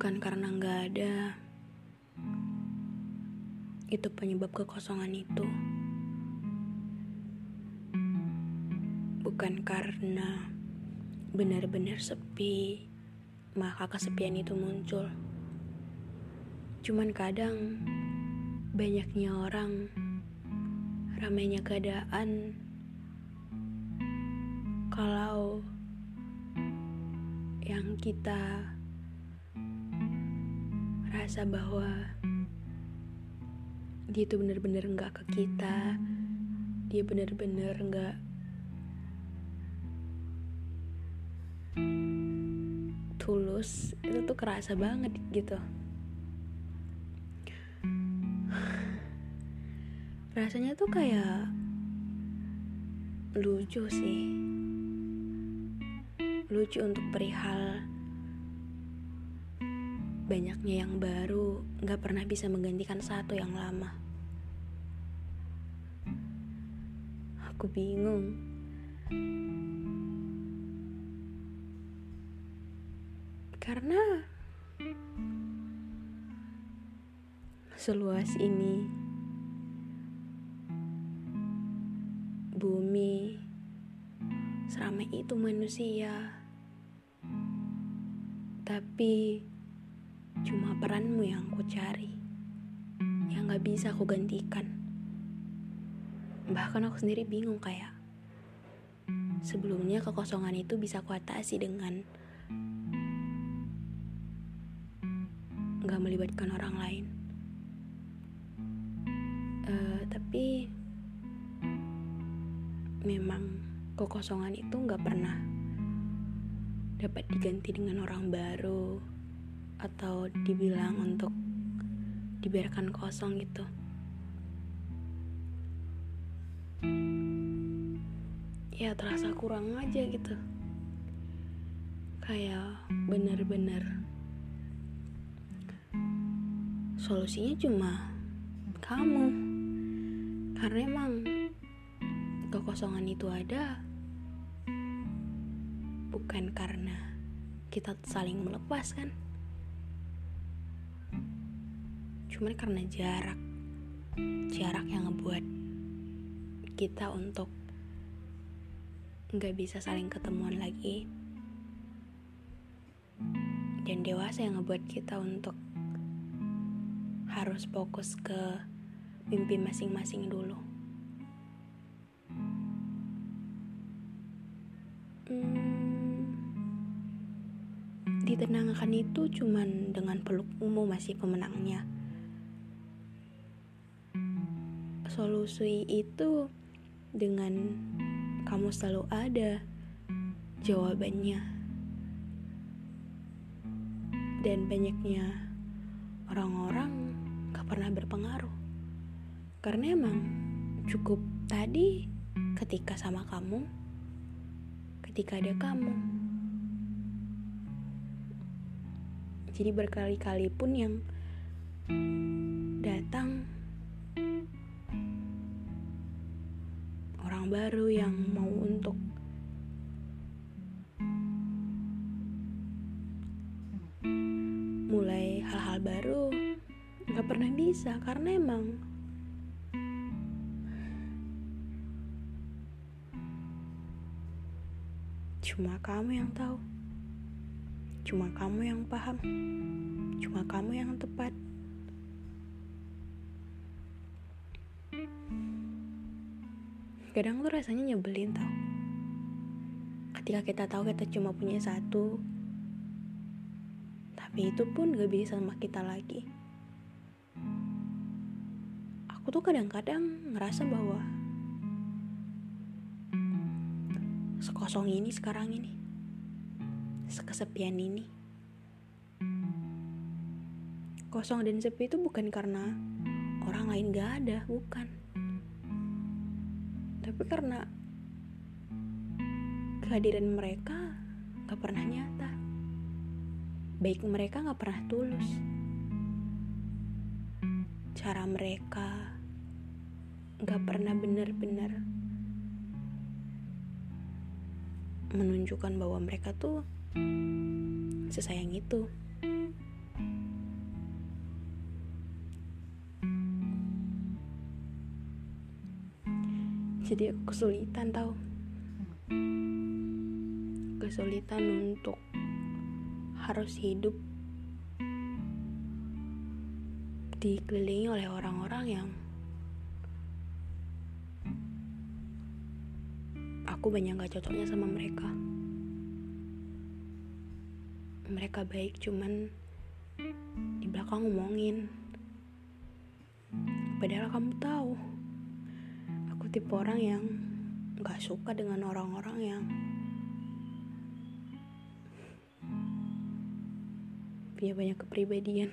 Bukan karena nggak ada, itu penyebab kekosongan itu. Bukan karena benar-benar sepi, maka kesepian itu muncul. Cuman kadang banyaknya orang, ramainya keadaan, kalau yang kita rasa bahwa dia itu benar-benar nggak ke kita, dia benar-benar nggak tulus. Itu tuh kerasa banget gitu. Rasanya tuh kayak lucu sih. Lucu untuk perihal banyaknya yang baru nggak pernah bisa menggantikan satu yang lama. Aku bingung. Karena seluas ini bumi seramai itu manusia. Tapi cuma peranmu yang aku cari yang gak bisa aku gantikan. Bahkan aku sendiri bingung kayak sebelumnya kekosongan itu bisa kuatasi dengan nggak melibatkan orang lain. Uh, tapi memang kekosongan itu nggak pernah dapat diganti dengan orang baru atau dibilang untuk dibiarkan kosong gitu? Ya terasa kurang aja gitu. Kayak bener-bener solusinya cuma kamu. Karena emang kekosongan itu ada bukan karena kita saling melepas cuman karena jarak jarak yang ngebuat kita untuk nggak bisa saling ketemuan lagi dan dewasa yang ngebuat kita untuk harus fokus ke mimpi masing-masing dulu. Hmm, ditenangkan itu cuman dengan pelukmu masih pemenangnya. Solusi itu dengan kamu selalu ada jawabannya dan banyaknya orang-orang pernah berpengaruh. Karena emang cukup tadi ketika sama kamu, ketika ada kamu. Jadi berkali-kali pun yang baru yang hmm. mau untuk mulai hal-hal baru nggak pernah bisa karena emang cuma kamu yang tahu cuma kamu yang paham cuma kamu yang tepat. Kadang tuh rasanya nyebelin tau. Ketika kita tahu kita cuma punya satu, tapi itu pun gak bisa sama kita lagi. Aku tuh kadang-kadang ngerasa bahwa sekosong ini sekarang ini, sekesepian ini. Kosong dan sepi itu bukan karena orang lain gak ada, bukan. Tapi karena kehadiran mereka gak pernah nyata. Baik mereka gak pernah tulus. Cara mereka gak pernah benar-benar menunjukkan bahwa mereka tuh sesayang itu. Jadi aku kesulitan tau Kesulitan untuk harus hidup dikelilingi oleh orang-orang yang aku banyak gak cocoknya sama mereka. Mereka baik cuman di belakang ngomongin. Padahal kamu tahu, tipe orang yang gak suka dengan orang-orang yang punya banyak kepribadian.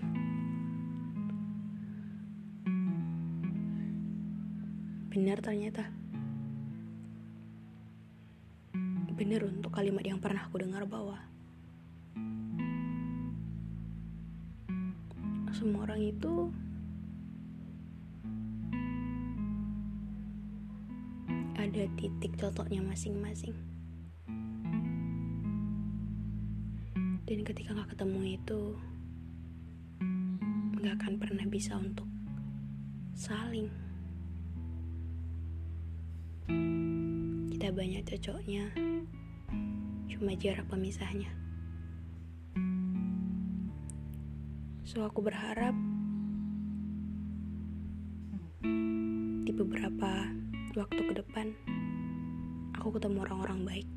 Benar ternyata. Benar untuk kalimat yang pernah aku dengar bahwa semua orang itu ada titik cocoknya masing-masing. Dan ketika gak ketemu itu, gak akan pernah bisa untuk saling. Kita banyak cocoknya, cuma jarak pemisahnya. So aku berharap di beberapa waktu ke depan aku ketemu orang-orang baik.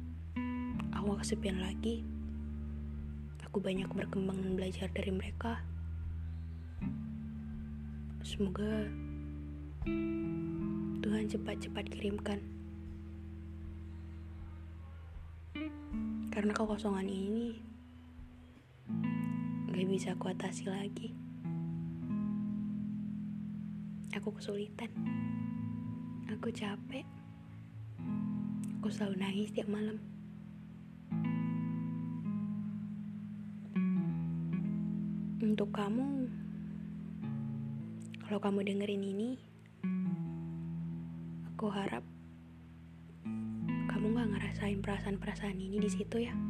Aku gak kesepian lagi aku banyak berkembang dan belajar dari mereka. Semoga Tuhan cepat-cepat kirimkan. Karena kekosongan ini gak bisa aku atasi lagi. Aku kesulitan. Aku capek. Aku selalu nangis tiap malam. Untuk kamu, kalau kamu dengerin ini, aku harap kamu gak ngerasain perasaan-perasaan ini di situ ya.